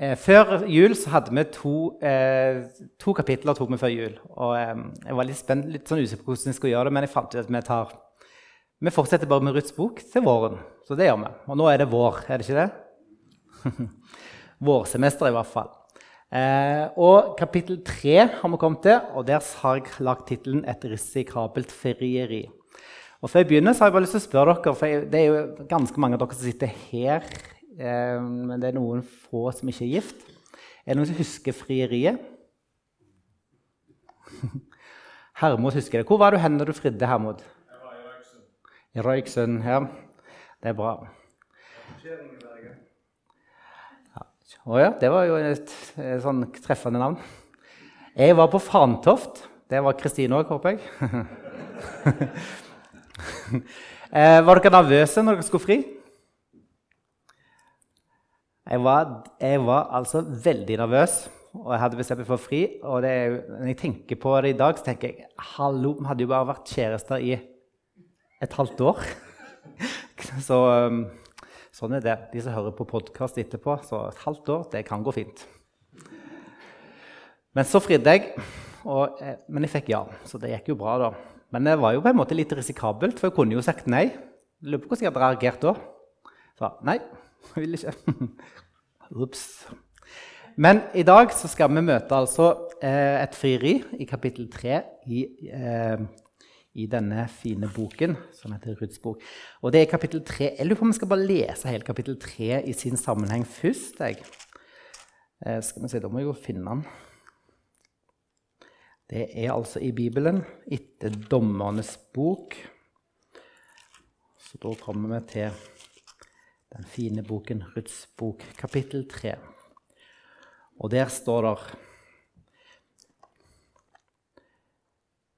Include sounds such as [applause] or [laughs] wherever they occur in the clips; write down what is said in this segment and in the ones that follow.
Eh, før jul så hadde vi to, eh, to kapitler tok vi før jul. Og eh, Jeg var litt spent, litt sånn usikker på hvordan jeg skulle gjøre det, men jeg fant ut at vi tar Vi fortsetter bare med Ruths bok til våren. Så det gjør vi. Og nå er det vår, er det ikke det? [laughs] Vårsemester, i hvert fall. Eh, og kapittel tre har vi kommet til, og der har jeg lagt tittelen 'Et risikabelt frieri'. Og før jeg begynner, så har jeg bare lyst til å spørre dere, for Det er jo ganske mange av dere som sitter her men det er noen få som ikke er gift. Er det noen som husker frieriet? [laughs] Hermod husker det. Hvor var du hen da du fridde, Hermod? Jeg var i Røyksund. I Røyksund, ja. Det er bra. Ja. Å ja, det var jo et, et sånn treffende navn. Jeg var på Fantoft. Det var Kristine òg, håper jeg. [laughs] eh, var dere nervøse når dere skulle fri? Jeg var, jeg var, altså veldig nervøs, og jeg hadde bestemt meg for fri. Og det, når jeg tenker på det i dag, så tenker jeg hallo, vi hadde jo bare vært kjærester i et halvt år. [laughs] så um, sånn er det. De som hører på podkast etterpå, så et halvt år, det kan gå fint. Men så fridde jeg, og, eh, men jeg fikk ja, så det gikk jo bra, da. Men det var jo på en måte litt risikabelt, for jeg kunne jo sagt nei. Lurer på hvordan jeg hadde reagert da. Så nei, jeg [laughs] vil ikke. [laughs] Ops. Men i dag skal vi møte altså eh, et frieri i kapittel 3 i, eh, i, denne fine boken som heter Ruds bok. Og det er kapittel 3. Jeg lurer på om vi skal bare lese hele kapittel 3 i sin sammenheng først. Jeg. Eh, skal vi se, Da må jeg jo finne den. Det er altså i Bibelen etter Dommernes bok. Så da kommer vi til den fine boken Ruths bok, kapittel 3. Og der står det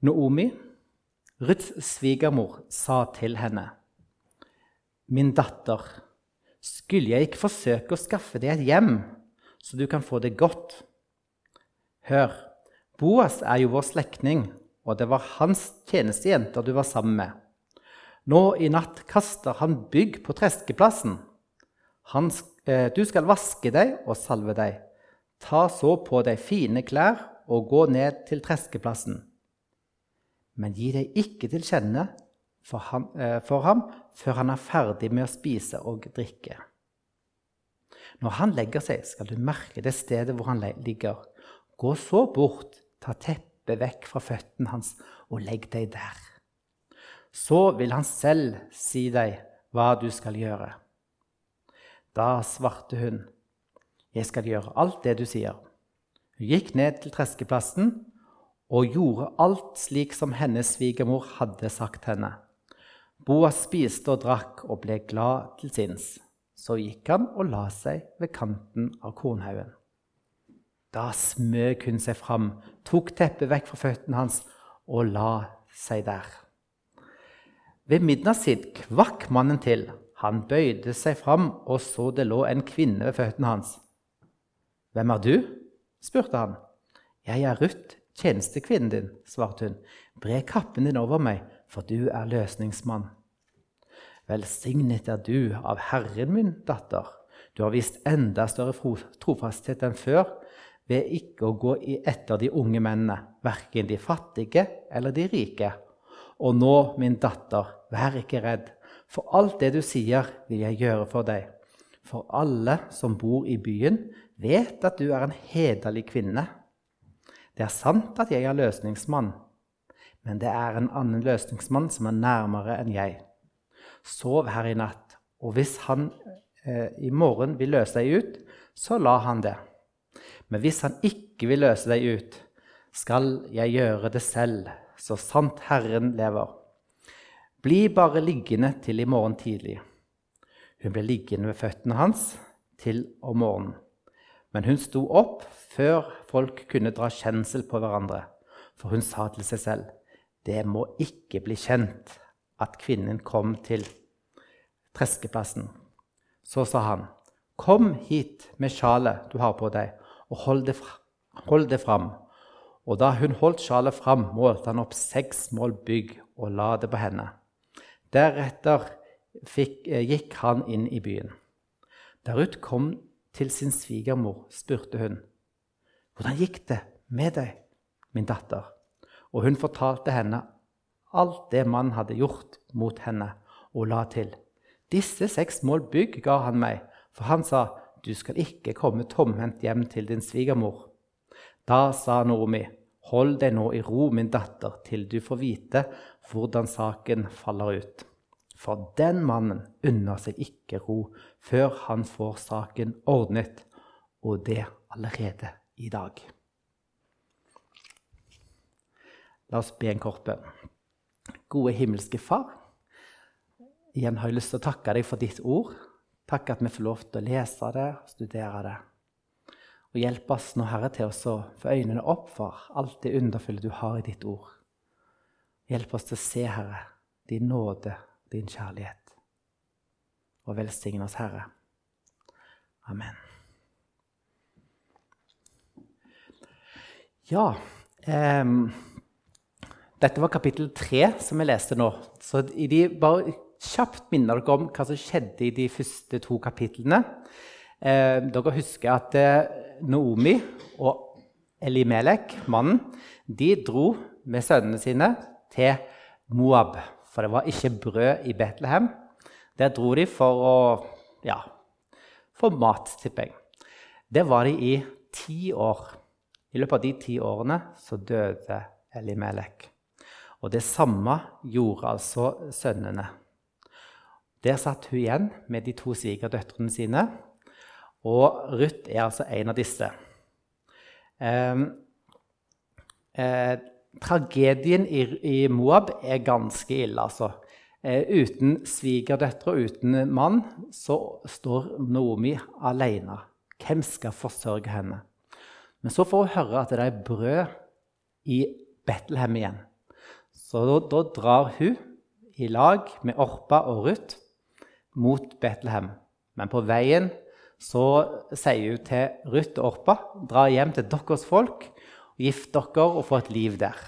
Naomi, Ruths svigermor, sa til henne, Min datter, skulle jeg ikke forsøke å skaffe deg et hjem, så du kan få det godt? Hør, Boas er jo vår slektning, og det var hans tjenestejenter du var sammen med. Nå i natt kaster han bygg på treskeplassen. Eh, du skal vaske deg og salve deg. Ta så på deg fine klær og gå ned til treskeplassen. Men gi deg ikke til kjenne for, han, eh, for ham før han er ferdig med å spise og drikke. Når han legger seg, skal du merke det stedet hvor han ligger. Gå så bort, ta teppet vekk fra føttene hans og legg deg der så vil han selv si deg hva du skal gjøre. Da svarte hun, jeg skal gjøre alt det du sier. Hun gikk ned til treskeplassen og gjorde alt slik som hennes svigermor hadde sagt henne. Boas spiste og drakk og ble glad til sinns. Så gikk han og la seg ved kanten av kornhaugen. Da smøg hun seg fram, tok teppet vekk fra føttene hans og la seg der. Ved midnattstid kvakk mannen til. Han bøyde seg fram og så det lå en kvinne ved føttene hans. 'Hvem er du?' spurte han. 'Jeg er Ruth, tjenestekvinnen din', svarte hun. 'Bre kappen din over meg, for du er løsningsmann.' 'Velsignet er du av Herren min, datter.' 'Du har vist enda større trofasthet enn før' ved ikke å gå etter de unge mennene, verken de fattige eller de rike.' Og nå, min datter, vær ikke redd, for alt det du sier, vil jeg gjøre for deg. For alle som bor i byen, vet at du er en hederlig kvinne. Det er sant at jeg er løsningsmann, men det er en annen løsningsmann som er nærmere enn jeg. Sov her i natt, og hvis han eh, i morgen vil løse deg ut, så la han det. Men hvis han ikke vil løse deg ut, skal jeg gjøre det selv så sant Herren lever. Bli bare liggende til i morgen tidlig. Hun ble liggende ved føttene hans til om morgenen. Men hun sto opp før folk kunne dra kjensel på hverandre, for hun sa til seg selv, det må ikke bli kjent at kvinnen kom til treskeplassen. Så sa han, kom hit med sjalet du har på deg, og hold det, hold det fram. Og da hun holdt sjalet fram, målte han opp seks mål bygg og la det på henne. Deretter fikk, eh, gikk han inn i byen. Da Ruth kom til sin svigermor spurte hun, 'Hvordan gikk det med deg, min datter?' Og hun fortalte henne alt det mannen hadde gjort mot henne, og la til, 'Disse seks mål bygg ga han meg, for han sa:" Du skal ikke komme tomhendt hjem til din svigermor. Da sa Naomi, Hold deg nå i ro, min datter, til du får vite hvordan saken faller ut. For den mannen unner seg ikke ro før han får saken ordnet, og det allerede i dag. La oss be en kort bønn. Gode himmelske Far. Igjen har jeg lyst til å takke deg for ditt ord. Takk at vi får lov til å lese det studere det. Og hjelp oss nå, Herre, til å få øynene opp for alt det underfulle du har i ditt ord. Hjelp oss til å se, Herre, din nåde, din kjærlighet. Og velsign oss, Herre. Amen. Ja eh, Dette var kapittel tre som vi leste nå. Så i de, bare kjapt minner dere om hva som skjedde i de første to kapitlene. Eh, dere husker at eh, Noomi og Elimelek, mannen, de dro med sønnene sine til Moab. For det var ikke brød i Betlehem. Der dro de for å ja, få mat, tipper jeg. Det var de i ti år. I løpet av de ti årene så døde Elimelek. Og det samme gjorde altså sønnene. Der satt hun igjen med de to svigerdøtrene sine og Ruth er altså en av disse. Eh, eh, tragedien i, i, Moab er ganske ille, altså. Eh, uten svigerdøtre og uten mann så står Naomi alene. Hvem skal forsørge henne? Men så får hun høre at det er brød i Betlehem igjen. Så da, da drar hun i lag med Orpa og Ruth mot Betlehem. Men på veien så sier hun til Ruth og Orpa dra hjem til deres folk og gift dere og få et liv der.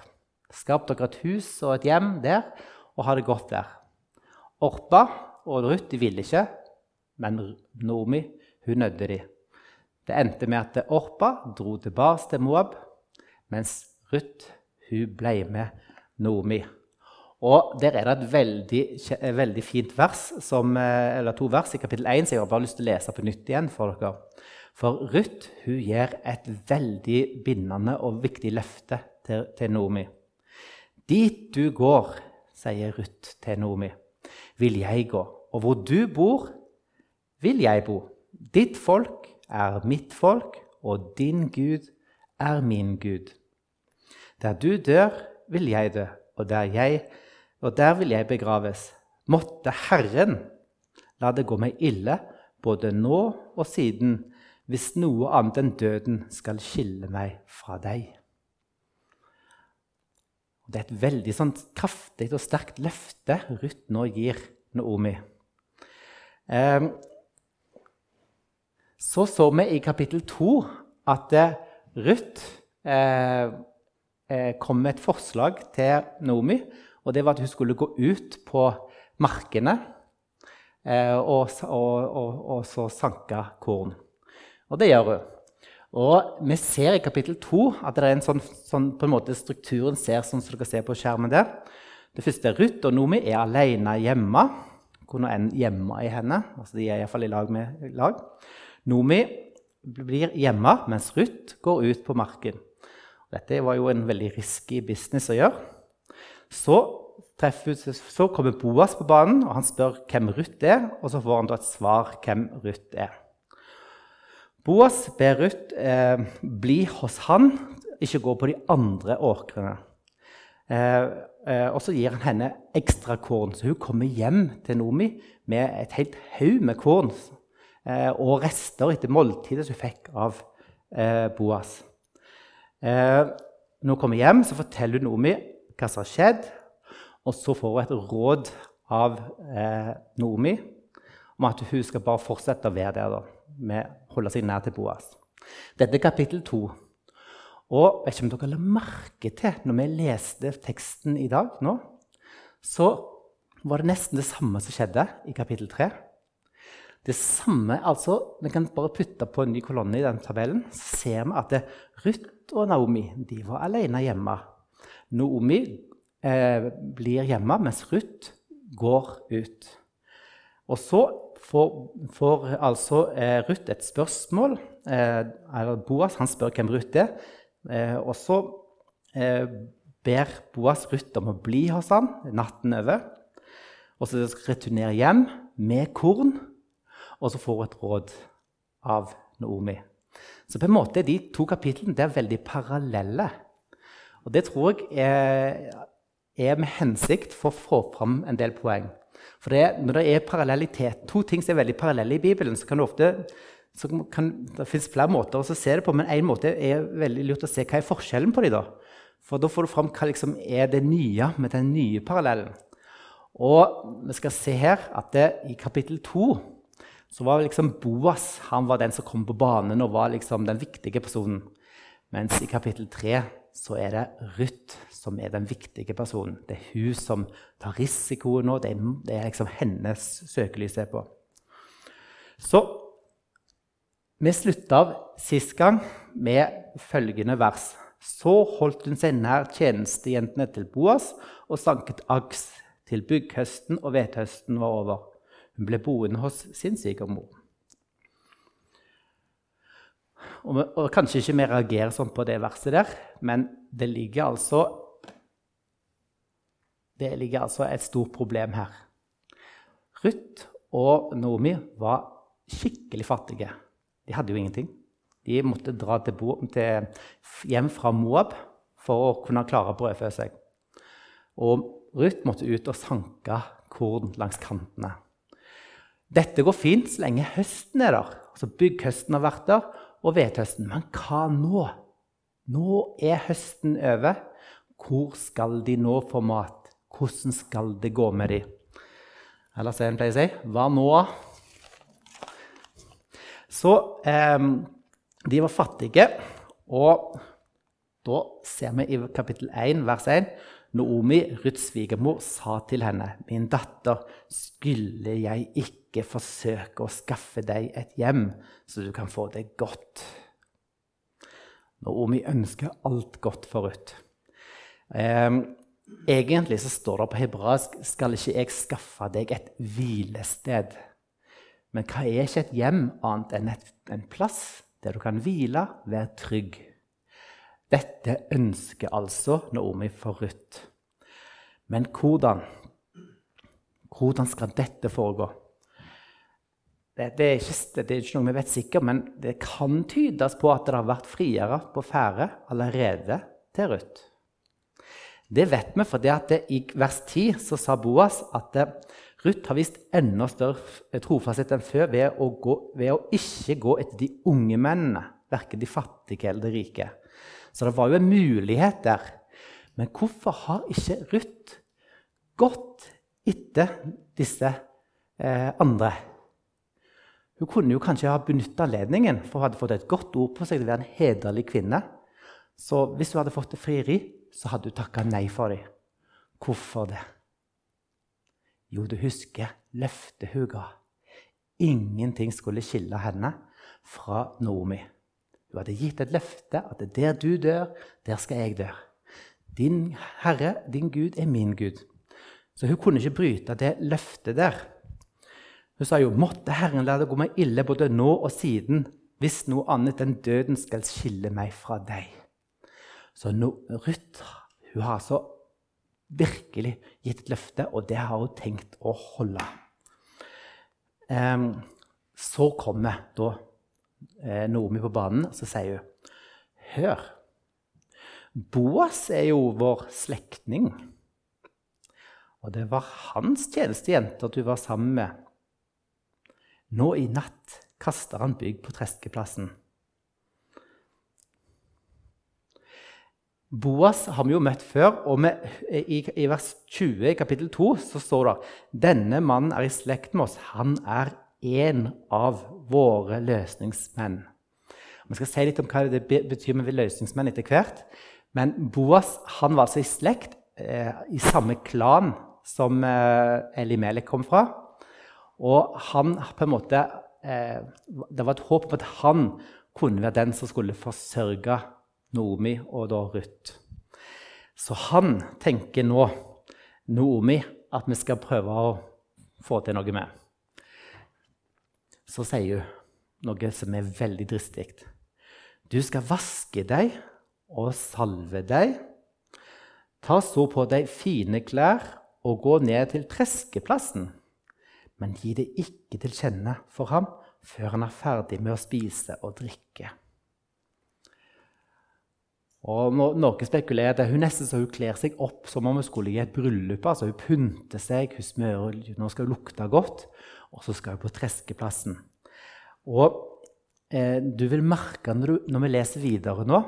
Skap dere et hus og et hjem der og ha det godt der. Orpa og Ruth de ville ikke, men Nomi hun nødde de. Det endte med at Orpa dro tilbake til Moab, mens Ruth ble med Nomi. Og Der er det et veldig, veldig fint vers, som, eh, eller to vers i kapittel 1 som jeg har bare lyst til å lese på nytt igjen for dere. For Ruth hun gir et veldig bindende og viktig løfte til, til Nomi. Dit du går, sier Ruth til Nomi, vil jeg gå. Og hvor du bor, vil jeg bo. Ditt folk er mitt folk, og din Gud er min Gud. Der du dør, vil jeg dø, og der jeg og der vil jeg begraves. Måtte Herren la det gå meg ille, både nå og siden, hvis noe annet enn døden skal skille meg fra deg. Det er et veldig sånn kraftig og sterkt løfte Ruth nå gir Naomi. Eh, så så vi i kapittel to at eh, Ruth eh, eh, kom med et forslag til Naomi og det var at hun skulle gå ut på markene eh, og, og, og, og, så sanke korn. Og det gjør hun. Og vi ser i kapittel 2 at det er en sånn, sånn på en måte strukturen ser sånn som dere ser på skjermen der. Det første er Ruth og Nomi er alene hjemme. Hvor nå enn hjemme er henne. altså De er iallfall i lag med lag. Nomi blir hjemme, mens Ruth går ut på marken. Dette var jo en veldig risky business å gjøre. Så, treffer, så, kommer Boas på banen, og han spør hvem Ruth er. Og så får han da et svar hvem Ruth er. Boas ber Ruth eh, bli hos han, ikke gå på de andre åkrene. Eh, eh, og så gir han henne ekstra korn, så hun kommer hjem til Nomi med et helt haug med korn eh, og rester etter måltidet hun fikk av eh, Boas. Når hun kommer hjem, så forteller Nomi hva som har skjedd. Og så får hun et råd av eh, Noomi om at hun skal bare fortsette å være der da, med å holde seg nær til Boas. Dette er kapittel to. Og vet ikke om dere la merke til når vi leste teksten i dag, nå, så var det nesten det samme som skjedde i kapittel tre. Det samme, altså, Vi kan bare putte på en ny kolonne i den tabellen, så ser vi at Ruth og Naomi de var alene hjemme. Naomi eh, blir hjemme, mens Ruth går ut. Og så får, får altså eh, Ruth et spørsmål. Eh, Boas han spør hvem Ruth er. Eh, og så eh, ber Boas Ruth om å bli hos han natten over. Og så returnere hjem med korn, og så får hun et råd av Naomi. Så på en måte de to kapitlene er veldig parallelle. Og det tror jeg er, er med hensikt for å få fram en del poeng. For det, når det er parallellitet, to ting som er veldig parallelle i Bibelen, så kan det ofte så kan, Det fins flere måter å se det på, men én måte er veldig lurt å se hva er forskjellen på dem. Da. For da får du fram hva liksom er det nye med den nye parallellen. Og vi skal se her at det, i kapittel 2 så var liksom Boas han var den som kom på banen og var liksom den viktige personen. Mens i kapittel 3 så er det Ruth som er den viktige personen. Det er hun som tar risikoen nå. Det er, det er liksom hennes søkelys er på. Så vi slutta av sist gang med følgende vers. Så holdt hun seg nær tjenestejentene til Boas og sanket aks til bygghøsten og hvethøsten var over. Hun ble boende hos sin svigermor. Og, og, Kanskje ikke vi reagerer sånn på det verset der, men det ligger altså det ligger altså et stort problem her. Ruth og Naomi var skikkelig fattige. De hadde jo ingenting. De måtte dra til, til, hjem fra Moab for å kunne klare å brødfø seg. Og Ruth måtte ut og sanke korn langs kantene. Dette går fint så lenge høsten er der. Altså Bygghøsten har vært der, og hvetehøsten. Men hva nå? Nå er høsten over. Hvor skal de nå få mat? Hvordan skal det gå med dem? Eller som en pleier å si hva nå? Så eh, de var fattige, og da ser vi i kapittel 1, vers 1 Naomi, Ruths svigermor, sa til henne, 'Min datter, skulle jeg ikke forsøke å skaffe deg et hjem, så du kan få det godt?' Naomi ønsker alt godt for Ruth. Eh, egentlig så står det på hebraisk 'Skal ikke jeg skaffe deg et hvilested?' Men hva er ikke et hjem annet enn et, en plass der du kan hvile, være trygg? Dette ønsker altså Naomi for Ruth. Men hvordan? Hvordan skal dette foregå? Det, det, er ikke, det, er ikke, noe vi vet sikkert, men det kan tydes på at det har vært friere på ferde allerede til Ruth. Det vet vi fordi at i vers 10 så sa Boas at Ruth har vist enda større trofasthet enn før ved å, gå, ved å ikke gå etter de unge mennene, verken de fattige eller de rike. Så det var jo en mulighet der. Men hvorfor har ikke Ruth gått etter disse eh, andre? Hun kunne jo kanskje ha benytta anledningen, for hun hadde fått et godt ord på seg til å være en hederlig kvinne. Så hvis hun hadde fått det frieri, så hadde hun takka nei for dem. Hvorfor det? Jo, du husker løftet hun ga. Ingenting skulle skille henne fra Naomi. Hun hadde gitt et løfte at der du dør, der skal jeg dø. Din Herre, din Gud, er min Gud. Så hun kunne ikke bryte det løftet der. Hun sa jo, 'Måtte Herren la det gå meg ille både nå og siden, hvis noe annet enn døden skal skille meg fra deg.' Så nå, Ruth hun har altså virkelig gitt et løfte, og det har hun tenkt å holde. Um, så kommer da eh, Naomi på banen, og så sier hun Hør, Boas er jo vår slektning. Og det var hans tjenestejenter du var sammen med. Nå i natt kaster han bygg på treskeplassen. Boas har vi jo møtt før, og med, i, i, vers 20 i kapittel 2 så står det denne mannen er i slekt med oss. Han er en av våre løsningsmenn. Vi skal si litt om hva det betyr med løsningsmenn etter hvert. Men Boas han var altså i slekt, eh, i samme klan som eh, Elimelek kom fra. Og han på en måte, eh, det var et håp om at han kunne være den som skulle forsørge Noomi og da Ruth. Så han tenker nå, Noomi, at vi skal prøve å få til noe med. Så sier hun noe som er veldig dristig. Du skal vaske deg og salve deg. Ta så på deg fine klær og gå ned til treskeplassen. Men gi det ikke til kjenne for ham før han er ferdig med å spise og drikke. Og Noen spekulerer hun nesten så hun kler seg opp som om hun skulle i et bryllup. altså Hun pynter seg, hun smører, nå skal hun lukte godt, og så skal vi på treskeplassen. Og eh, du vil merke når, du, når, vi leser videre nå,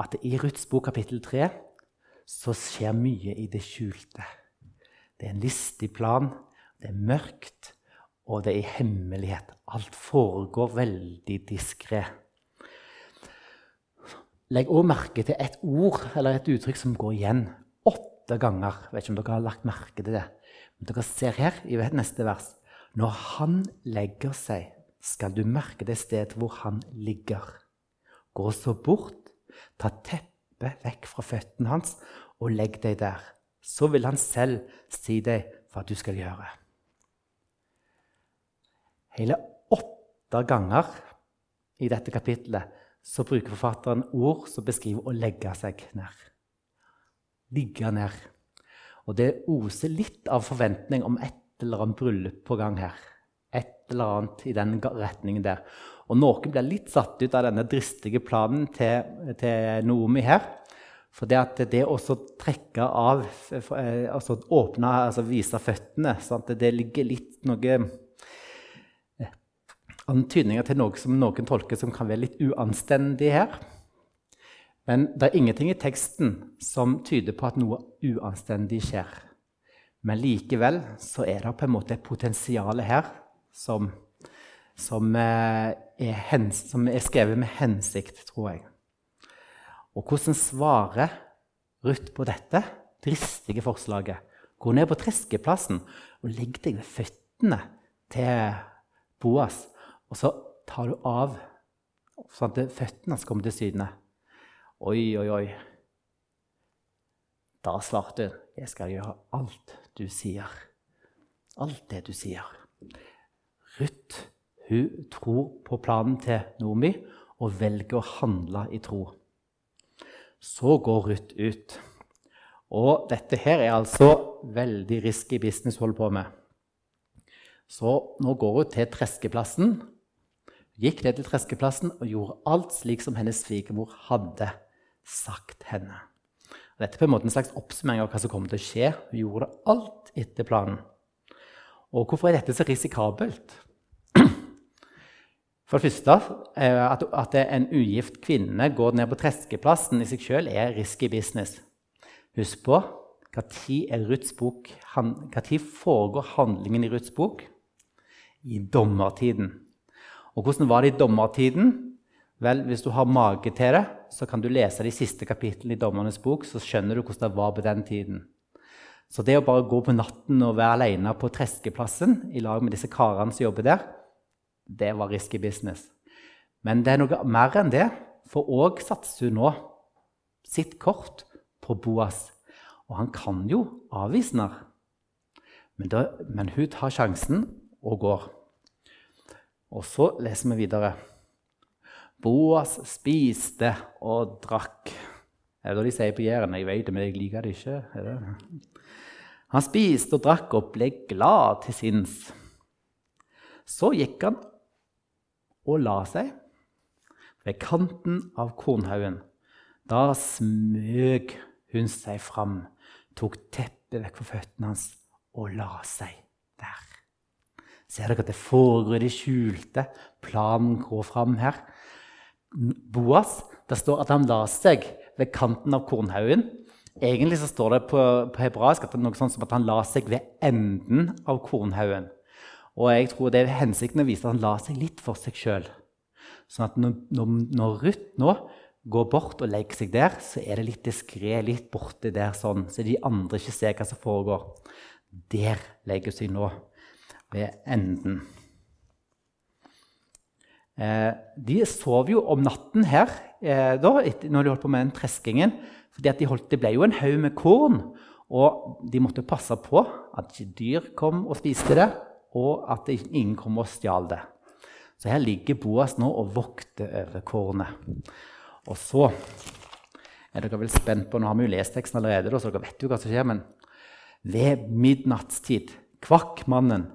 at i Ruths bok kapittel 3 så skjer mye i det skjulte. Det er en listig plan, det er mørkt, og det er i hemmelighet. Alt foregår veldig diskré. Legg òg merke til et ord eller et uttrykk som går igjen åtte ganger. Jeg vet ikke om dere har lagt merke til det. Men dere ser her i neste vers. Når han legger seg, skal du merke det stedet hvor han ligger. Gå så bort, ta teppet vekk fra føttene hans og legg deg der. Så vil han selv si deg hva du skal gjøre. Hele åtte ganger i dette kapittelet så bruker forfatteren ord som beskriver å legge seg ned. Ligge ned. Og det oser litt av forventning om et eller annet bryllup på gang her. Et eller annet i den retningen der. Og noen blir litt satt ut av denne dristige planen til, til Noomi her. For det at det å trekke av, altså åpne, altså vise føttene sant? Det ligger litt noe antydninger til noe som noen tolker som kan være litt uanstendig her. Men det er ingenting i teksten som tyder på at noe uanstendig skjer. Men likevel så er det på en måte et potensial her som, som, eh, er, hens, som er skrevet med hensikt, tror jeg. Og hvordan svarer Ruth på dette dristige forslaget? Gå ned på treskeplassen og legg deg ved føttene til Boas og så tar du av sånn at føttene hans kommer til syne. Oi, oi, oi. Da svarte hun, 'Jeg skal gjøre alt du sier.' Alt det du sier. Ruth hun tror på planen til Nomi og velger å handle i tro. Så går Ruth ut. Og dette her er altså veldig risky business hun holder på med. Så nå går hun til treskeplassen gikk ned til treskeplassen og gjorde alt slik som hennes svigermor hadde sagt henne. Dette er på en måte en slags oppsummering av hva som kommer til å skje. Hun gjorde alt etter planen. Og hvorfor er dette så risikabelt? [clears throat] For det første, eh, at en ugift kvinne går ned på treskeplassen i seg sjøl, er risky business. Husk på når foregår handlingen i Ruths bok? I dommertiden. Og hvordan var det i dommertiden? Vel, Hvis du har mage til det, så kan du lese de siste kapitlene i Dommernes bok, så skjønner du hvordan det var på den tiden. Så det å bare gå på natten og være alene på treskeplassen i lag med disse karene som jobber der, det var risky business. Men det er noe mer enn det, for òg satser hun nå sitt kort på Boas. Og han kan jo avvise henne. Men, men hun tar sjansen og går. Og så leser vi videre. Boas spiste og drakk. Det er det de sier på Jæren. Jeg vet det, men jeg liker det ikke. Det? Han spiste og drakk og ble glad til sinns. Så gikk han og la seg ved kanten av kornhaugen. Da smøg hun seg fram, tok teppet vekk fra føttene hans og la seg der. Ser dere at det foregår i det skjulte? Planen går fram her. Boas, det står at han la seg ved kanten av kornhaugen. Egentlig så står det på, på hebraisk at det er noe sånt som at han la seg ved enden av kornhaugen. Og jeg tror det er hensikten å vise at han la seg litt for seg sjøl. Sånn at når, når, Ruth nå går bort og legger seg der, så er det litt diskré, litt borte der, sånn, så de andre ikke ser hva som foregår. Der legger hun seg nå. ved enden. Eh, de sov jo om natten her eh, da, når de holdt på med den treskingen. fordi de Det ble jo en haug med korn, og de måtte passe på at ikke dyr kom og spiste det, og at ingen kom og stjal det. Så her ligger Boas nå og vokter over kornet. Og så er dere vel spent på, Nå har vi jo lest teksten allerede, så dere vet jo hva som skjer. Men ved midnattstid kvakk mannen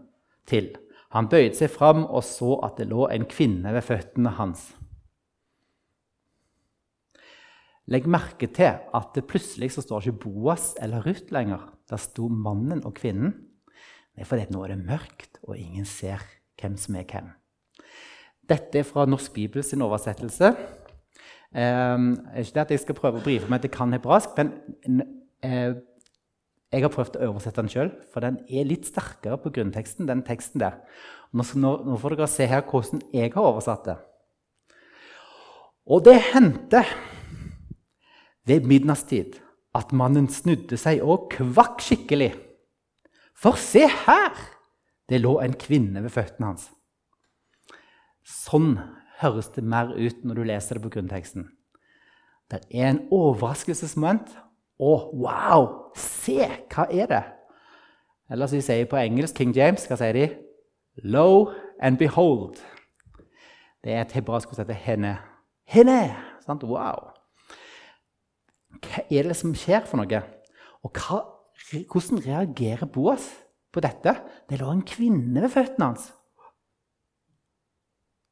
til han bøyde seg fram og så at det lå en kvinne ved føttene hans. Legg merke til at det plutselig så står ikke Boas eller Ruth lenger. Der sto mannen og kvinnen. Det er fordi nå er det mørkt, og ingen ser hvem som er hvem. Dette er fra Norsk Bibels oversettelse. Eh, ikke det at jeg skal prøve å brife meg til kan hebraisk, men uh, jeg har prøvd å oversette den sjøl, for den er litt sterkere på grunnteksten. den teksten der. Nå, nå får dere se her hvordan jeg har oversatt det. Og det hendte ved midnattstid at mannen snudde seg og kvakk skikkelig. For se her! Det lå en kvinne ved føttene hans. Sånn høres det mer ut når du leser det på grunnteksten. Det er en overraskelsesmoment å, wow! Se, hva er det? Eller som de sier på engelsk, King James, hva sier de? Lo and behold. Det er et hebraisk ord som heter henne. Henne! Sant? Wow! Hva er det som skjer for noe? Og hva, hvordan reagerer Boas på dette? Det lå en kvinne ved føttene hans.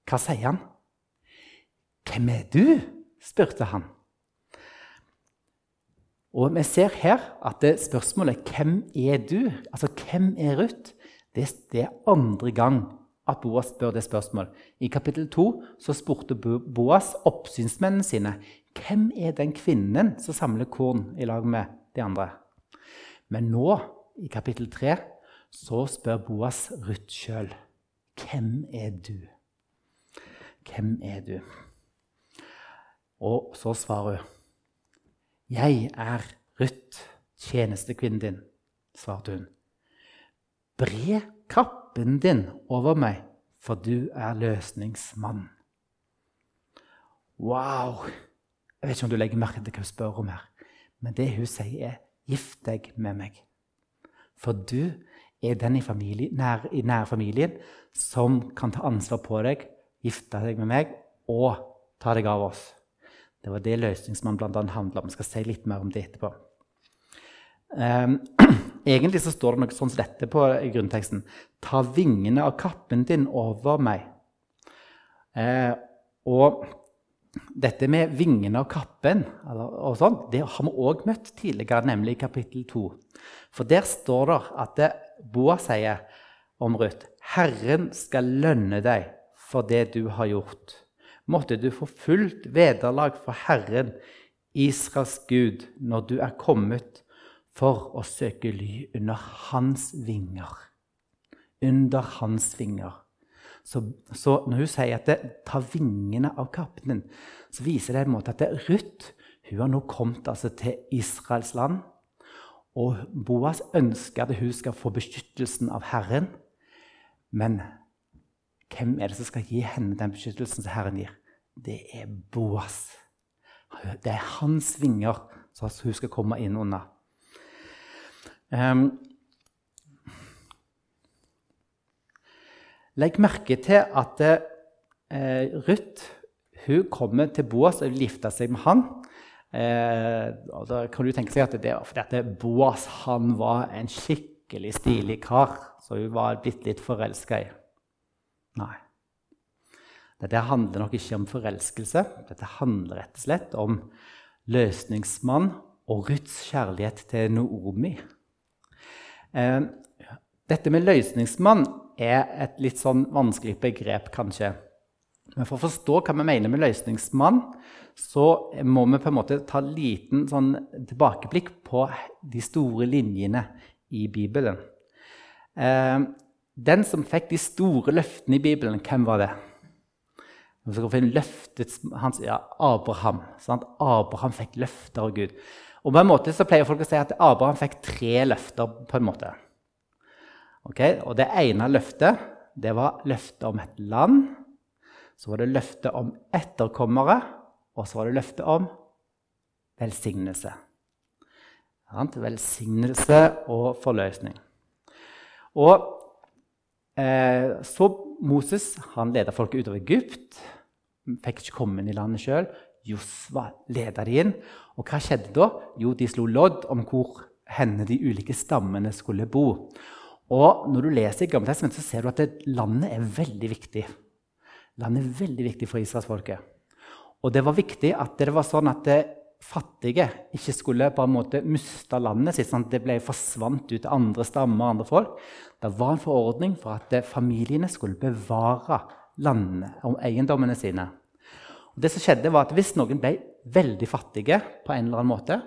Hva sier han? 'Hvem er du?' spurte han. Og vi ser her at det spørsmålet 'Hvem er du?' Altså 'Hvem er Ruth?' Det, er andre gang at Boas spør det spørsmålet. I kapittel 2 så spurte Boas oppsynsmennene sine hvem er den kvinnen som samler korn i lag med de andre. Men nå, i kapittel 3, så spør Boas Ruth sjøl. Hvem er du? Hvem er du? Og så svarer hun. 'Jeg er Ruth, tjenestekvinnen din', svarte hun. 'Bre kappen din over meg, for du er løsningsmann.' Wow! Jeg vet ikke om du legger merke til hva hun spør om her. Men det hun sier, er 'gift deg med meg'. For du er den i, familie, nær, i nær familien som kan ta ansvar på deg, gifte deg med meg og ta deg av oss. Det var det løsningsmannen bl.a. handla om. Jeg skal si litt mer om det etterpå. Um, [clears throat] egentlig så står det noe sånn som dette på grunnteksten. Ta vingene av kappen din over meg. Uh, og dette med vingene av kappen og sånn, det har vi òg møtt tidligere, nemlig i kapittel 2. For der står det at det Boa sier om Ruth Herren skal lønne deg for det du har gjort måtte du få fullt vederlag for Herren, Israels Gud, når du er kommet for å søke ly under hans vinger. Under hans vinger. Så, så når hun sier at det tar vingene av kappen din, så viser det en måte at det, Ruth hun har nå kommet altså, til Israels land. Og Boas ønsker at hun skal få beskyttelsen av Herren. Men hvem er det som skal gi henne den beskyttelsen som Herren gir? Det er Boas. Det er hans vinger som hun skal komme inn under. Um, legg merke til at uh, Ruth hun kommer til Boas og vil gifte seg med han. Eh, og da kan du tenke seg at det var fordi at Boas han var en skikkelig stilig kar, så hun var blitt litt forelska i. Nei. Dette handler nok ikke om forelskelse. Dette handler rett og slett om løsningsmann og Ruths kjærlighet til Noomi. Eh, dette med løsningsmann er et litt sånn vanskelig begrep, kanskje. Men for å forstå hva vi mener med løsningsmann, så må vi på en måte ta et liten sånn tilbakeblikk på de store linjene i Bibelen. Eh, den som fikk de store løftene i Bibelen, hvem var det? Vi skal finne løftet hans, ja, Abraham. Sant? Abraham fikk løfter av Gud. Og på en måte så pleier folk å si at Abraham fikk tre løfter. på en måte. Okay? Og det ene løftet det var løftet om et land. Så var det løftet om etterkommere, og så var det løftet om velsignelse. Velsignelse og forløsning. Og så Moses han leda folket utover Egypt. Fikk ikke komme inn i landet sjøl. Josva leda de inn. Og hva skjedde da? Jo, de slo lodd om hvor henne de ulike stammene skulle bo. Og når du leser i Gammeltestamentet, så ser du at landet er veldig viktig. Landet er veldig viktig for israelsfolket. Og det var viktig at det var sånn at det fattige ikke skulle på en måte miste landet sitt, sånn at det ble forsvant ut til andre stammer andre folk. Det var en forordning for at familiene skulle bevare landene og eiendommene sine. Og det som skjedde var at Hvis noen ble veldig fattige, på en eller annen måte,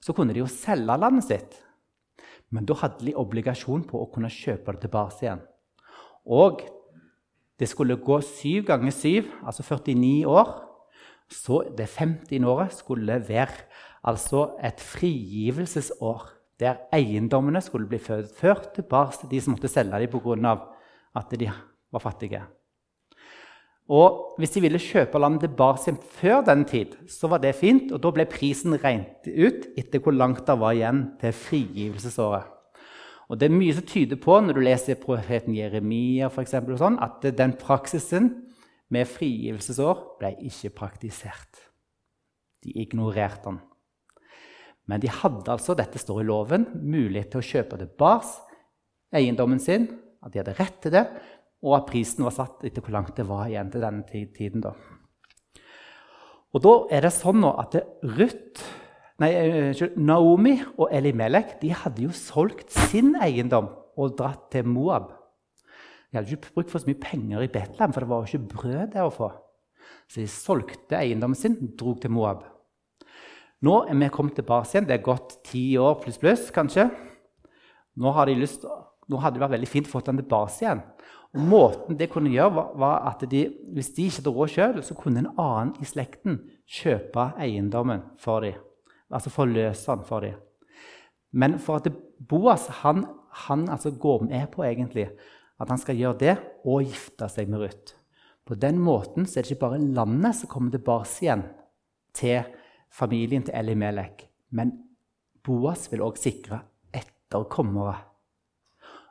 så kunne de jo selge landet sitt. Men da hadde de obligasjon på å kunne kjøpe det tilbake igjen. Og det skulle gå syv ganger syv, altså 49 år. Så det 50. året skulle være altså et frigivelsesår. Der eiendommene skulle bli ført tilbake til de som måtte selge dem pga. at de var fattige. Og Hvis de ville kjøpe landet tilbake før den tid, så var det fint. og Da ble prisen regnet ut etter hvor langt det var igjen til frigivelsesåret. Og Det er mye som tyder på når du leser profeten Jeremia for eksempel, sånn, at den praksisen med frigivelsesår ble ikke praktisert. De ignorerte den. Men de hadde altså, dette står i loven, mulighet til å kjøpe tilbake eiendommen sin, at de hadde rett til det, og at prisen var satt etter hvor langt det var igjen til denne tiden. Da. Og da er det sånn at Ruth, nei, Naomi og Elimelek de hadde jo solgt sin eiendom og dratt til Moab. De hadde ikke brukt for så mye penger i Betlehem, for det var jo ikke brød der å få. Så de solgte eiendommen sin og dro til Moab. Nå er vi kommet tilbake igjen. Det er gått ti år pluss pluss, kanskje. Nå, har de hadde det vært veldig fint å få den tilbake igjen. Og måten det kunne gjøre, var, var at de, hvis de ikke hadde råd sjøl, så kunne en annen i slekten kjøpe eiendommen for dem. Altså forløse den for dem. Men for at Boas han, han altså går med på egentlig at han skal gjøre det og gifte seg med Ruth. På den måten er det ikke bare landet som kommer tilbake igjen til familien til Elimelek. Men Boas vil òg sikre etterkommere.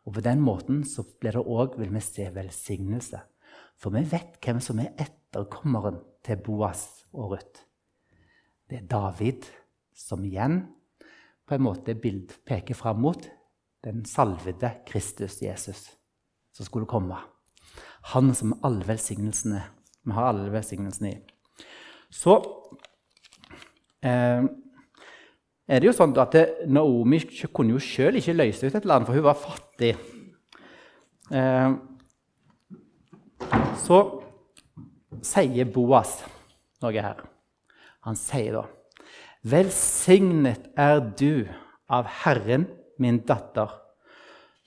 Og på den måten så blir det òg, vil vi se, velsignelse. For vi vet hvem som er etterkommeren til Boas og Ruth. Det er David, som igjen på en måte bild peker fram mot den salvede Kristus Jesus som skulle komme. Han som alle velsignelsene vi har alle velsignelsene i. Så eh, er det jo sånn at Naomi kunne jo sjøl ikke løse ut et land, for hun var fattig. Eh, så sier Boas noe her. Han sier da Velsignet er du av Herren, min datter.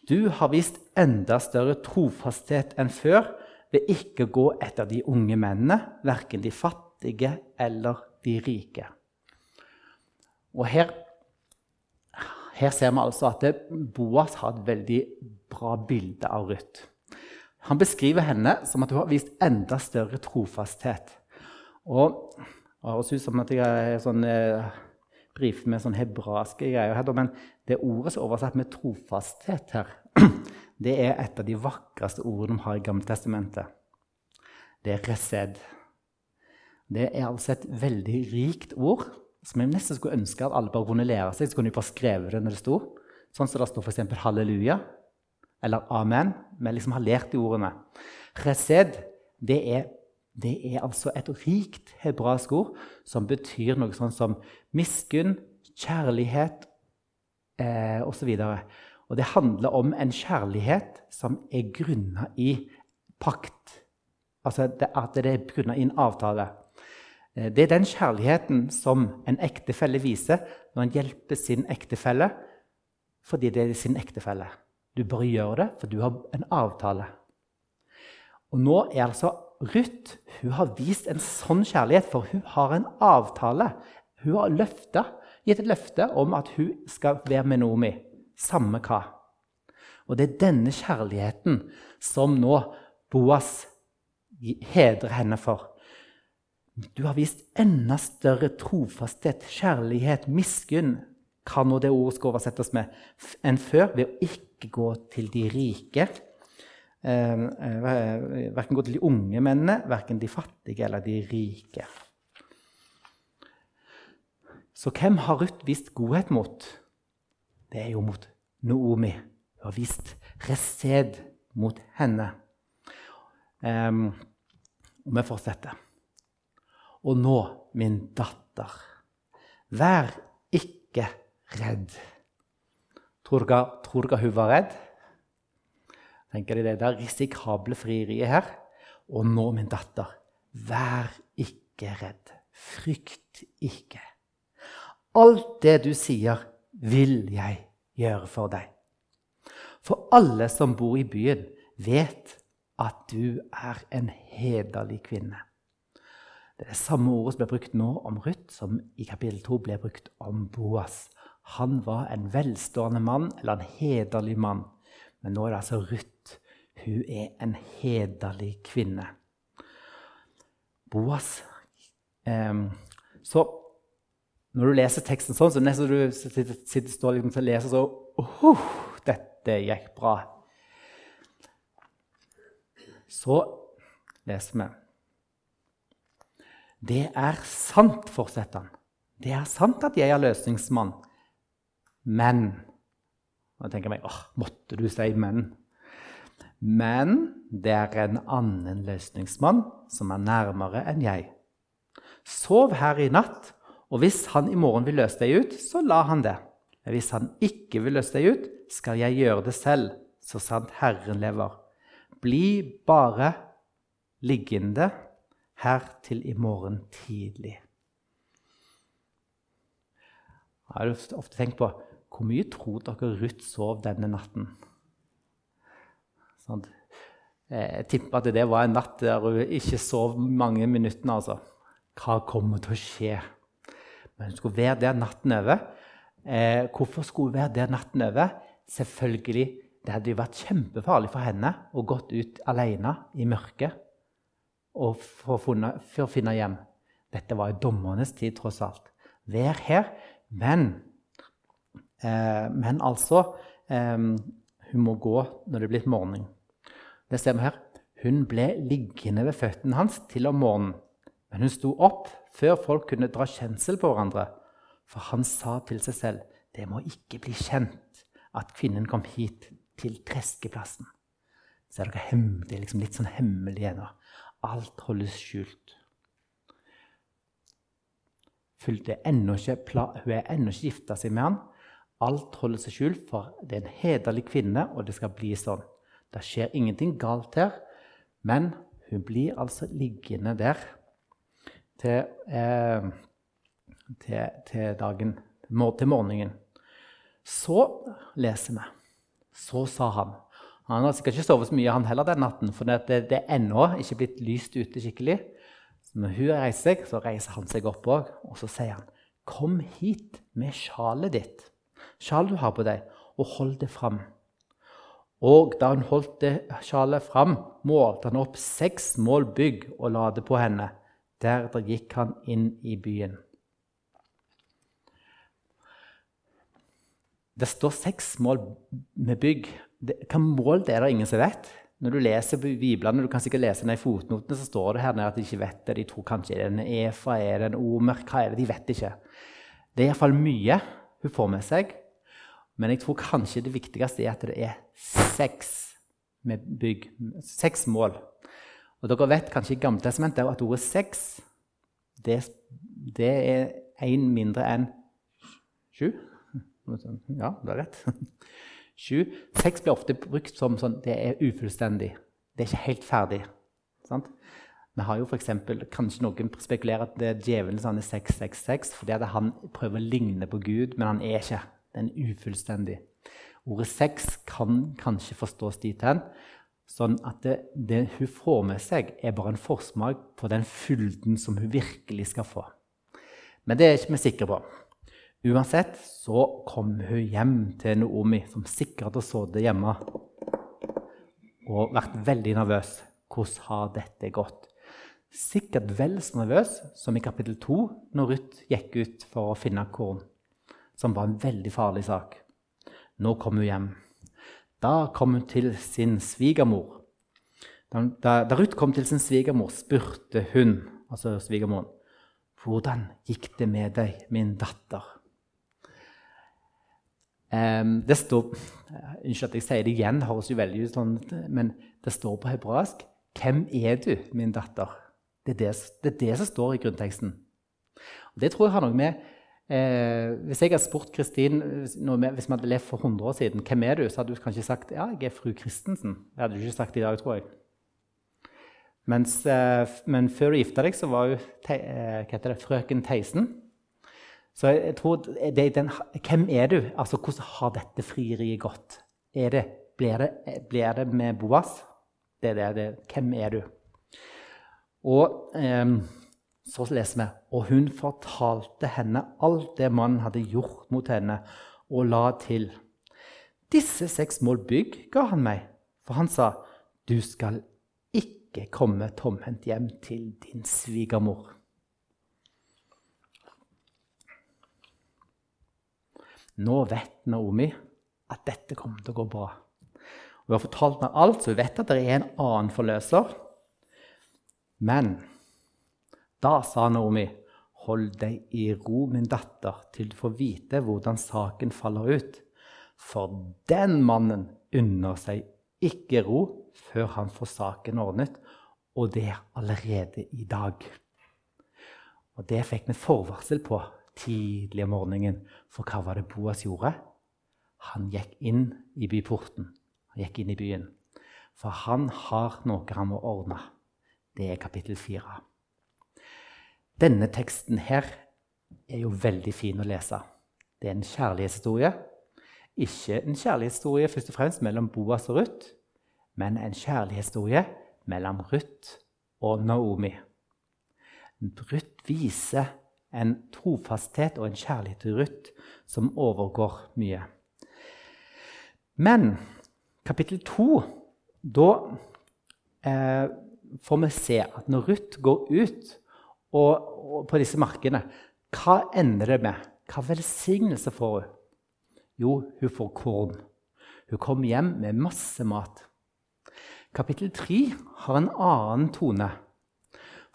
Du har vist enda større trofasthet enn før ved ikke å gå etter de unge mennene, verken de fattige eller de rike. Og her, her ser vi altså at Boas har et veldig bra bilde av Ruth. Han beskriver henne som at hun har vist enda større trofasthet. Og det høres ut som at jeg er sånn, eh, brifer med sånn hebraiske greier. her, Men det ordet som er oversatt med trofasthet her, [clears throat] det er et av de vakreste ordene vi har i Gammeltestamentet. Det er resed. Det er altså et veldig rikt ord som jeg nesten skulle ønske at alle bare kunne lære seg. Så kunne de bare skrevet det når det sto. Sånn som det står f.eks. halleluja eller amen. Vi liksom har lært de ordene. Resed det er, det er altså et rikt hebraisk ord som betyr noe sånn som miskunn, kjærlighet eh, osv. Og, det handler om en kjærlighet som er grunna i pakt. Altså at det er grunna i en avtale. Eh, det er den kjærligheten som en ektefelle viser når en hjelper sin ektefelle fordi det er sin ektefelle. Du bare gjør det, for du har en avtale. Og nå er altså Ruth hun har vist en sånn kjærlighet, for hun har en avtale. Hun har løftet, gitt et løfte om at hun skal være med Nomi, samme hva. Og det er denne kjærligheten som nå Boas hedrer henne for. Du har vist enda større trofasthet, kjærlighet, miskunn, kan nå det ordet skal oversettes med, enn før, ved å ikke gå til de rike. Eh, eh, verken gå til de unge mennene, verken de fattige eller de rike. Så hvem har Ruth vist godhet mot? Det er jo mot Noomi. Hun har vist resed mot henne. Um, og vi fortsetter. Og nå, min datter, vær ikke redd. Tror dere, hun var redd? Tenker de det der risikable frieriet her? Og nå, min datter, vær ikke redd. Frykt ikke. Alt det du sier, vil jeg gjøre for deg. For alle som bor i byen, vet at du er en hederlig kvinne. Det er det samme ordet som ble brukt nå om Ruth, som i kapittel 2 ble brukt om Boas. Han var en velstående mann, eller en hederlig mann. Men nå er det altså Ruth. Hun er en hederlig kvinne. Boas eh, Så når du leser teksten sånn, så nesten du sitter, sitter står liksom og leser så oh, Dette gikk bra. Så leser vi det er sant, fortsetter han. Det er sant at jeg er løsningsmann. Men Nå tenker jeg meg, åh, måtte du si 'men'? Men det er en annen løsningsmann som er nærmere enn jeg. Sov her i natt, og hvis han i morgen vil løse deg ut, så la han det. Men hvis han ikke vil løse deg ut, skal jeg gjøre det selv, så sant Herren lever. Bli bare liggende her til i morgen tidlig. Jeg har ofte tenkt på hvor mye tror dere Ruth sov denne natten? Sånn. Jeg tipper at det var en natt der hun ikke sov mange minuttene. altså. Hva kommer til å skje? Men hun skulle være der natten over. Eh, hvorfor skulle hun være der natten over? Selvfølgelig, Det hadde jo vært kjempefarlig for henne å gått ut alene i mørket og for å, finne, for å finne hjem. Dette var i dommernes tid, tross alt. Vær her. Men, eh, men altså eh, Hun må gå når det er blitt morgen. Det ser vi her. Hun ble liggende ved føttene hans til om morgenen. Men hun sto opp før folk kunne dra kjensel på hverandre. For han sa til seg selv, det må ikke bli kjent at kvinnen kom hit, til treskeplassen. Så er det, er liksom litt sånn hemmelig ennå. Alt holdes skjult. Hun er ennå ikke gifta seg med han. Alt holder seg skjult, for det er en hederlig kvinne, og det skal bli sånn. Det skjer ingenting galt her, men hun blir altså liggende der til, eh, til, til dagen, til morgenen. Så leser vi. Så sa han han har sikkert ikke sovet så mye han heller den natten, for det, det, er ennå ikke blitt lyst ute skikkelig. Når hun reiser seg, så reiser han seg opp òg, og så sier han, 'Kom hit med sjalet ditt, sjalet du har på deg, og hold det fram.' Og da hun holdt det sjalet fram, målte han opp seks mål bygg og la det på henne. Deretter gikk han inn i byen. Det står seks mål med bygg Hvilke mål det er det ingen som vet. Når du leser Bibelen, du kan sikkert lese ned i fotnotene, så står det her at de ikke vet det. De tror kanskje er det en Efa, er det en Omer, hva er det? De vet ikke. Det er iallfall mye hun får med seg. Men jeg tror kanskje det viktigste er at det er seks bygg. Seks mål. Og dere vet kanskje i Gammeltestamentet at ordet sex det, det er én mindre enn sju. Ja, du har rett. [laughs] 7. Sex blir ofte brukt som sånn, det er ufullstendig. Det er ikke helt ferdig. Sant? Vi har jo for eksempel, Kanskje noen spekulerer at det er djevelen som er 666 fordi at han prøver å ligne på Gud, men han er ikke. Den er ufullstendig. Ordet sex kan kanskje forstås dit hen. Sånn at det, det, hun får med seg, er bare en forsmak på den fylden som hun virkelig skal få. Men det er ikke vi sikre på. Uansett så kom hun hjem til Naomi, som sikkert har sittet hjemme og vært veldig nervøs. Hvordan har dette gått? Sikkert vel så nervøs som i kapittel 2, når Ruth gikk ut for å finne korn, som var en veldig farlig sak. Nå kom hun hjem. Da kom hun til sin svigermor. Da, da Ruth kom til sin svigermor, spurte hun, altså svigermoren, 'Hvordan gikk det med deg, min datter?' Det står Unnskyld at jeg sier det igjen, det høres jo veldig ut sånn, men det står på hebraisk 'Hvem er du, min datter?' Det er det, det er det, som står i grunnteksten. Og det tror jeg har noe med eh, Hvis jeg hadde spurt Kristin hvis vi hadde levd for 100 år siden, 'Hvem er du?', så hadde du kanskje sagt 'Ja, jeg er fru Christensen'. Det hadde du ikke sagt i dag, tror jeg. Mens, eh, men før du gifta deg, så var hun te, eh, det, frøken Theisen. Så jeg tror det den, Hvem er du? Altså, Hvordan har dette frieriet gått? Er det, blir, det, blir det med Boas? Det er det, det. Hvem er du? Og eh, så leser vi Og hun fortalte henne alt det mannen hadde gjort mot henne, og la til. Disse seks mål bygg ga han meg, for han sa, du skal ikke komme tomhendt hjem til din svigermor. Nå vet Naomi at dette kommer til å gå bra. Hun har fortalt meg alt, så hun vet at det er en annen forløser. Men da sa Naomi, 'Hold deg i ro, min datter, til du får vite hvordan saken faller ut.' For den mannen unner seg ikke ro før han får saken ordnet, og det allerede i dag. Og det fikk vi forvarsel på tidlig om morgenen. For hva var det Boas gjorde? Han gikk inn i byporten. Han gikk inn i byen. For han har noe han må ordne. Det er kapittel fire. Denne teksten her er jo veldig fin å lese. Det er en kjærlighetshistorie. Ikke en kjærlighetshistorie først og fremst mellom Boas og Ruth, men en kjærlighetshistorie mellom Ruth og Naomi. Ruth viser en trofasthet og en kjærlighet til Ruth som overgår mye. Men kapittel to Da eh, får vi se at når Ruth går ut og, og på disse markene, hva ender det med? Hva velsignelse får hun? Jo, hun får korn. Hun kommer hjem med masse mat. Kapittel 3 har en annen tone.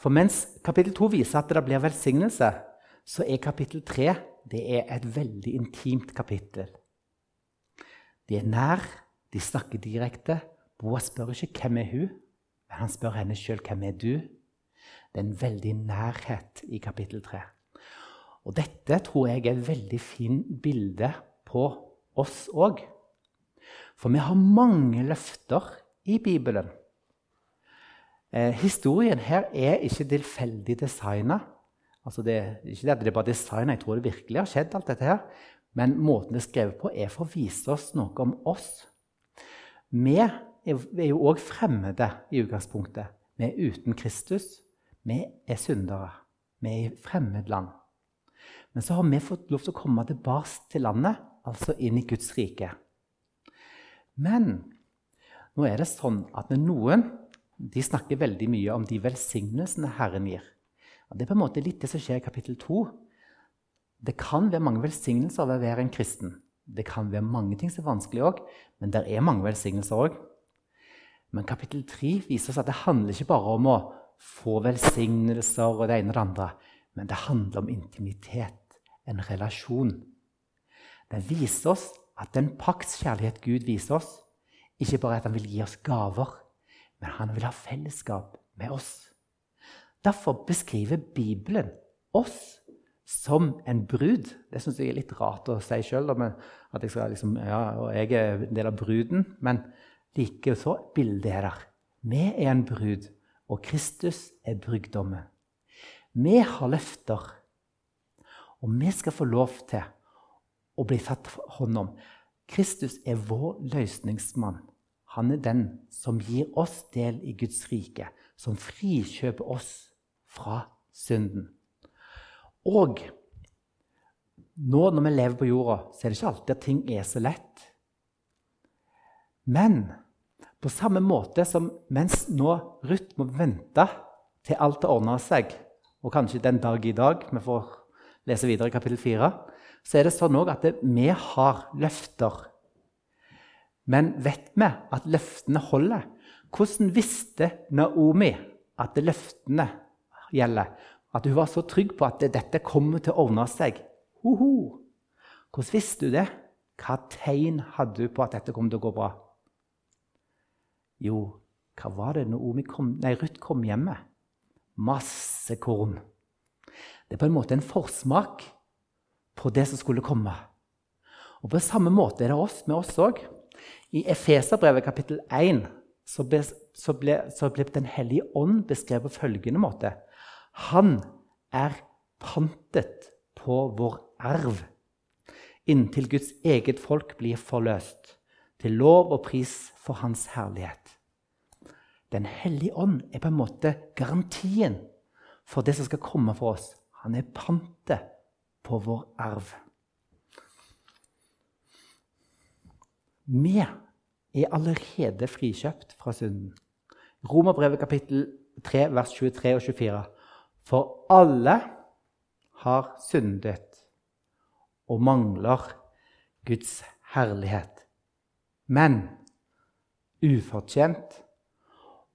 For mens kapittel 2 viser at det blir velsignelse, så er kapittel 3 det er et veldig intimt kapittel. De er nær, de snakker direkte. Boas spør ikke 'Hvem er hun?' men han spør henne sjøl 'Hvem er du?' Det er en veldig nærhet i kapittel 3. Og dette tror jeg er et veldig fint bilde på oss òg. For vi har mange løfter i Bibelen. Eh, historien her er ikke tilfeldig designa. Altså det, ikke at det er bare designa, jeg tror det virkelig har skjedd. alt dette her. Men måten det er skrevet på, er for å vise oss noe om oss. Vi er jo òg fremmede i utgangspunktet. Vi er uten Kristus. Vi er syndere. Vi er i fremmedland. Men så har vi fått lov til å komme tilbake til landet, altså inn i Guds rike. Men nå er det sånn at noen de snakker veldig mye om de velsignelsene Herren gir. Og det er på en måte litt det som skjer i kapittel 2. Det kan være mange velsignelser ved å være en kristen. Det kan være mange ting som er vanskelig òg, men det er mange velsignelser òg. Men kapittel 3 viser oss at det handler ikke bare om å få velsignelser og det ene og det andre, men det handler om intimitet, en relasjon. Den viser oss at den paktskjærlighet Gud viser oss, ikke bare at han vil gi oss gaver, men han vil ha fellesskap med oss. Derfor beskriver Bibelen oss som en brud. Det syns jeg er litt rart å si sjøl, at jeg, liksom, ja, jeg er en del av bruden. Men likeså bildet er der. Vi er en brud, og Kristus er brygdommen. Vi har løfter, og vi skal få lov til å bli tatt hånd om. Kristus er vår løsningsmann. Han er den som gir oss del i Guds rike, som frikjøper oss fra synden. Og Nå når vi lever på jorda, så er det ikke alltid at ting er så lett. Men på samme måte som mens nå Ruth må vente til alt har ordna seg, og kanskje den dag i dag Vi får lese videre i kapittel 4. Så er det sånn at vi har løfter. Men vet vi at løftene holder? Hvordan visste Naomi at løftene gjelder? At hun var så trygg på at dette kommer til å ordne seg? Hoho. Hvordan visste du det? Hva tegn hadde du på at dette kom til å gå bra? Jo, hva var det når kom, Ruth kom hjem med? Masse korn. Det er på en måte en forsmak på det som skulle komme. Og På samme måte er det oss, med oss òg. I Efeserbrevet kapittel 1 så ble, så, ble, så ble, Den hellige ånd beskrevet på følgende måte. Han er pantet på vår arv inntil Guds eget folk blir forløst, til lov og pris for Hans herlighet. Den hellige ånd er på en måte garantien for det som skal komme for oss. Han er pantet på vår arv. Vi er allerede frikjøpt fra synden. Romerbrevet kapittel 3, vers 23 og 24. For alle har syndet og mangler Guds herlighet. Men ufortjent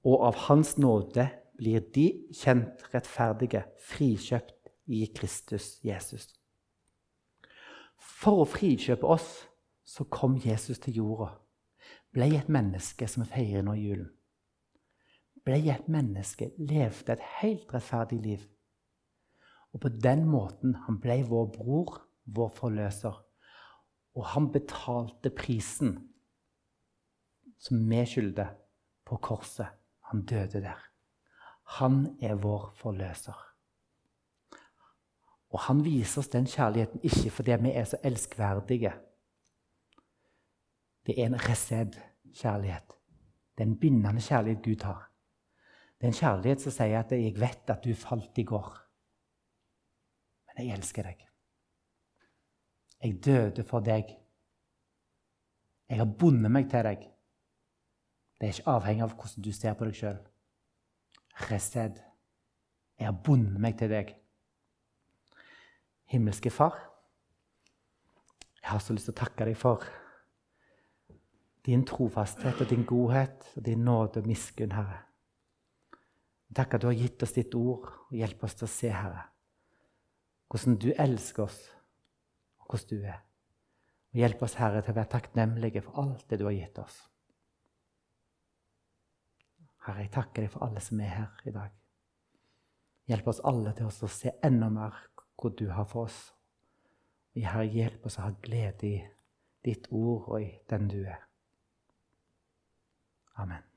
og av Hans nåde blir de kjent rettferdige, frikjøpt i Kristus Jesus. For å frikjøpe oss så kom Jesus til jorda. Ble et menneske som feirer nå julen. Ble et menneske, levde et helt rettferdig liv. Og på den måten han ble vår bror, vår forløser. Og han betalte prisen som vi skylder, på korset. Han døde der. Han er vår forløser. Og han viser oss den kjærligheten ikke fordi vi er så elskverdige. Det er en resed-kjærlighet. Det er en bindende kjærlighet Gud har. Det er en kjærlighet som sier at 'jeg vet at du falt i går', men jeg elsker deg. Jeg døde for deg. Jeg har bundet meg til deg. Det er ikke avhengig av hvordan du ser på deg sjøl. Resed. Jeg har bundet meg til deg. Himmelske Far, jeg har så lyst til å takke deg for din trofasthet og din godhet og din nåde og miskunn, Herre. Takk at du har gitt oss ditt ord og hjelper oss til å se, Herre, hvordan du elsker oss, og hvordan du er. Og hjelp oss, Herre, til å være takknemlige for alt det du har gitt oss. Herre, jeg takker deg for alle som er her i dag. Hjelp oss alle til å se enda mer hva du har for oss. Herre, hjelp oss å ha glede i ditt ord og i den du er. Amen.